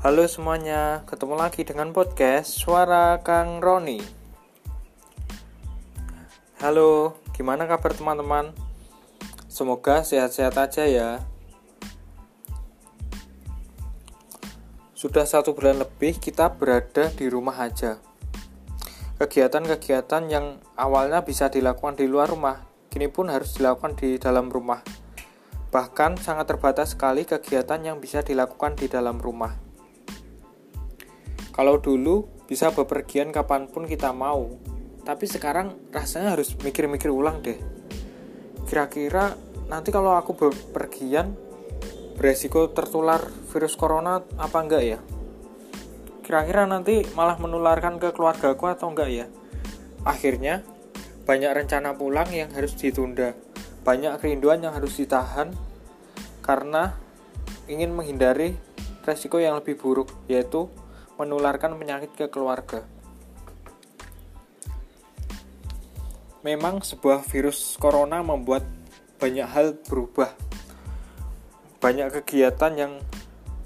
Halo semuanya, ketemu lagi dengan podcast Suara Kang Roni. Halo, gimana kabar teman-teman? Semoga sehat-sehat aja ya. Sudah satu bulan lebih kita berada di rumah aja. Kegiatan-kegiatan yang awalnya bisa dilakukan di luar rumah, kini pun harus dilakukan di dalam rumah. Bahkan sangat terbatas sekali kegiatan yang bisa dilakukan di dalam rumah. Kalau dulu bisa bepergian kapan pun kita mau, tapi sekarang rasanya harus mikir-mikir ulang deh. Kira-kira nanti kalau aku bepergian, beresiko tertular virus corona apa enggak ya? Kira-kira nanti malah menularkan ke keluargaku atau enggak ya? Akhirnya, banyak rencana pulang yang harus ditunda, banyak kerinduan yang harus ditahan karena ingin menghindari resiko yang lebih buruk, yaitu menularkan penyakit ke keluarga. Memang sebuah virus corona membuat banyak hal berubah. Banyak kegiatan yang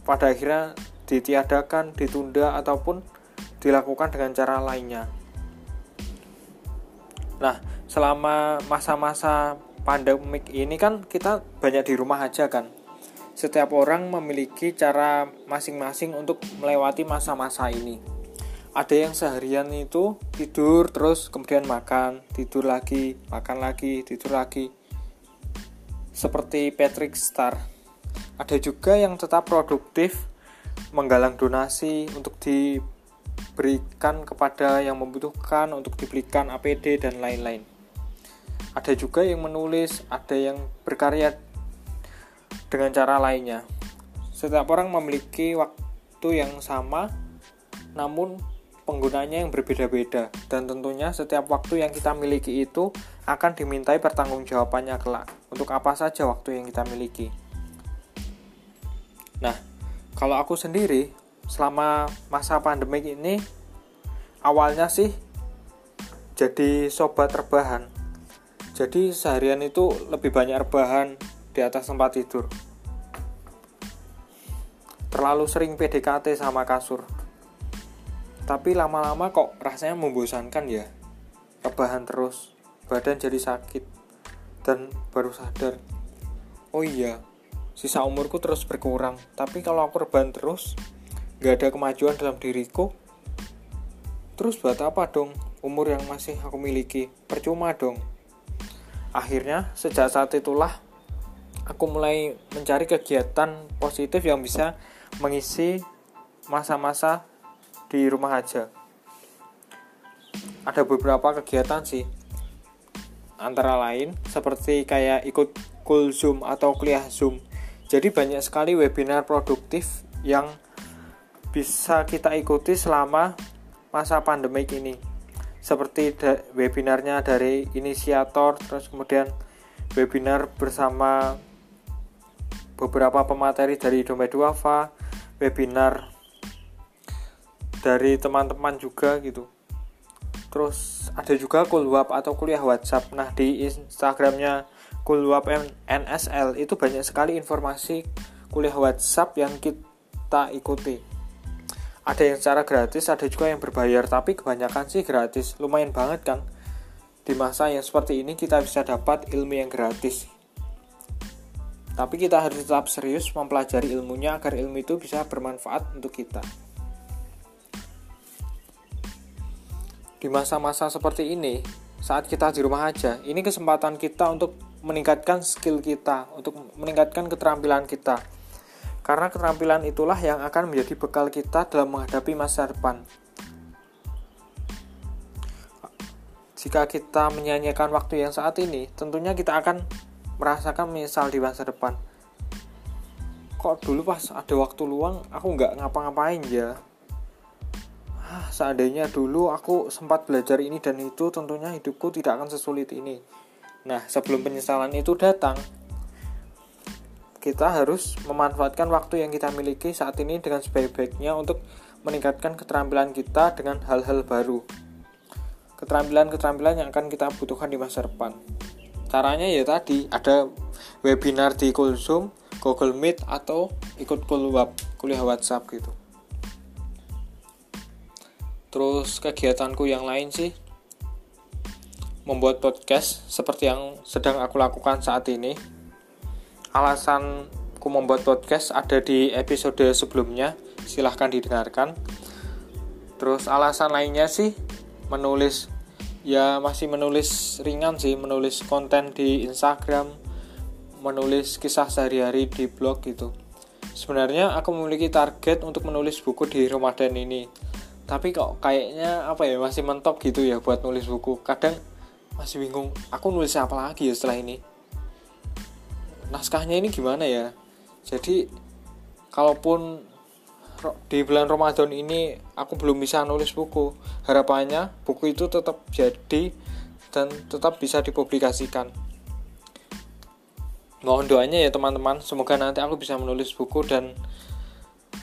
pada akhirnya ditiadakan, ditunda ataupun dilakukan dengan cara lainnya. Nah, selama masa-masa pandemik ini kan kita banyak di rumah aja kan setiap orang memiliki cara masing-masing untuk melewati masa-masa ini. Ada yang seharian itu tidur terus kemudian makan, tidur lagi, makan lagi, tidur lagi. Seperti Patrick Star. Ada juga yang tetap produktif menggalang donasi untuk diberikan kepada yang membutuhkan, untuk dibelikan APD dan lain-lain. Ada juga yang menulis, ada yang berkarya dengan cara lainnya. Setiap orang memiliki waktu yang sama, namun penggunanya yang berbeda-beda, dan tentunya setiap waktu yang kita miliki itu akan dimintai pertanggungjawabannya kelak. Untuk apa saja waktu yang kita miliki? Nah, kalau aku sendiri, selama masa pandemi ini, awalnya sih jadi sobat rebahan. Jadi seharian itu lebih banyak rebahan di atas tempat tidur terlalu sering PDKT sama kasur. Tapi lama-lama kok rasanya membosankan ya. Rebahan terus, badan jadi sakit, dan baru sadar. Oh iya, sisa umurku terus berkurang. Tapi kalau aku rebahan terus, gak ada kemajuan dalam diriku, terus buat apa dong umur yang masih aku miliki? Percuma dong. Akhirnya, sejak saat itulah aku mulai mencari kegiatan positif yang bisa mengisi masa-masa di rumah aja. Ada beberapa kegiatan sih. Antara lain seperti kayak ikut cool Zoom atau kuliah Zoom. Jadi banyak sekali webinar produktif yang bisa kita ikuti selama masa pandemik ini. Seperti webinarnya dari inisiator, terus kemudian webinar bersama beberapa pemateri dari Dompet Duafa, webinar dari teman-teman juga gitu. Terus ada juga kulwap atau kuliah WhatsApp. Nah di Instagramnya kulwap NSL itu banyak sekali informasi kuliah WhatsApp yang kita ikuti. Ada yang secara gratis ada juga yang berbayar tapi kebanyakan sih gratis. Lumayan banget kan di masa yang seperti ini kita bisa dapat ilmu yang gratis tapi kita harus tetap serius mempelajari ilmunya agar ilmu itu bisa bermanfaat untuk kita. Di masa-masa seperti ini, saat kita di rumah aja, ini kesempatan kita untuk meningkatkan skill kita, untuk meningkatkan keterampilan kita. Karena keterampilan itulah yang akan menjadi bekal kita dalam menghadapi masa depan. Jika kita menyanyikan waktu yang saat ini, tentunya kita akan merasakan menyesal di masa depan. Kok dulu pas ada waktu luang aku nggak ngapa-ngapain ya? Ah, seandainya dulu aku sempat belajar ini dan itu tentunya hidupku tidak akan sesulit ini. Nah sebelum penyesalan itu datang kita harus memanfaatkan waktu yang kita miliki saat ini dengan sebaik-baiknya untuk meningkatkan keterampilan kita dengan hal-hal baru. Keterampilan-keterampilan yang akan kita butuhkan di masa depan caranya ya tadi ada webinar di Zoom, Google Meet atau ikut kuliah WhatsApp gitu. Terus kegiatanku yang lain sih membuat podcast seperti yang sedang aku lakukan saat ini. Alasanku membuat podcast ada di episode sebelumnya silahkan didengarkan. Terus alasan lainnya sih menulis ya masih menulis ringan sih menulis konten di Instagram menulis kisah sehari-hari di blog gitu. Sebenarnya aku memiliki target untuk menulis buku di Ramadan ini. Tapi kok kayaknya apa ya masih mentok gitu ya buat nulis buku. Kadang masih bingung aku nulis apa lagi ya setelah ini? Naskahnya ini gimana ya? Jadi kalaupun di bulan Ramadan ini aku belum bisa nulis buku. Harapannya buku itu tetap jadi dan tetap bisa dipublikasikan. Mohon doanya ya teman-teman. Semoga nanti aku bisa menulis buku dan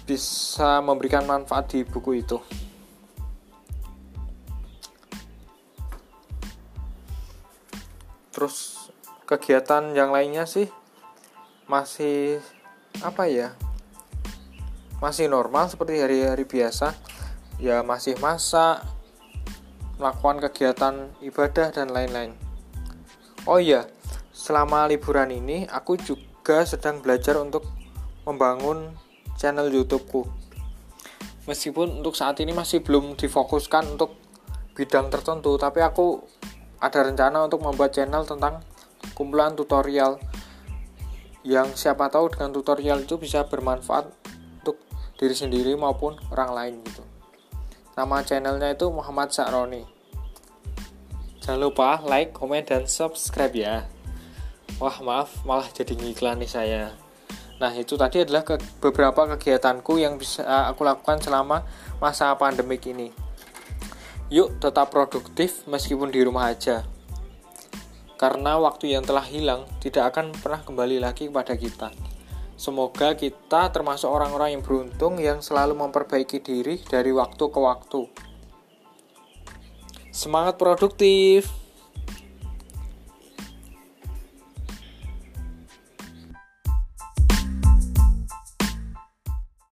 bisa memberikan manfaat di buku itu. Terus kegiatan yang lainnya sih masih apa ya masih normal seperti hari-hari biasa ya masih masak melakukan kegiatan ibadah dan lain-lain oh iya selama liburan ini aku juga sedang belajar untuk membangun channel YouTubeku. Meskipun untuk saat ini masih belum difokuskan untuk bidang tertentu, tapi aku ada rencana untuk membuat channel tentang kumpulan tutorial yang siapa tahu dengan tutorial itu bisa bermanfaat diri sendiri maupun orang lain gitu. Nama channelnya itu Muhammad Sakroni. Jangan lupa like, komen, dan subscribe ya. Wah maaf malah jadi ngiklan nih saya. Nah itu tadi adalah ke, beberapa kegiatanku yang bisa aku lakukan selama masa pandemik ini. Yuk tetap produktif meskipun di rumah aja. Karena waktu yang telah hilang tidak akan pernah kembali lagi kepada kita Semoga kita termasuk orang-orang yang beruntung yang selalu memperbaiki diri dari waktu ke waktu. Semangat produktif!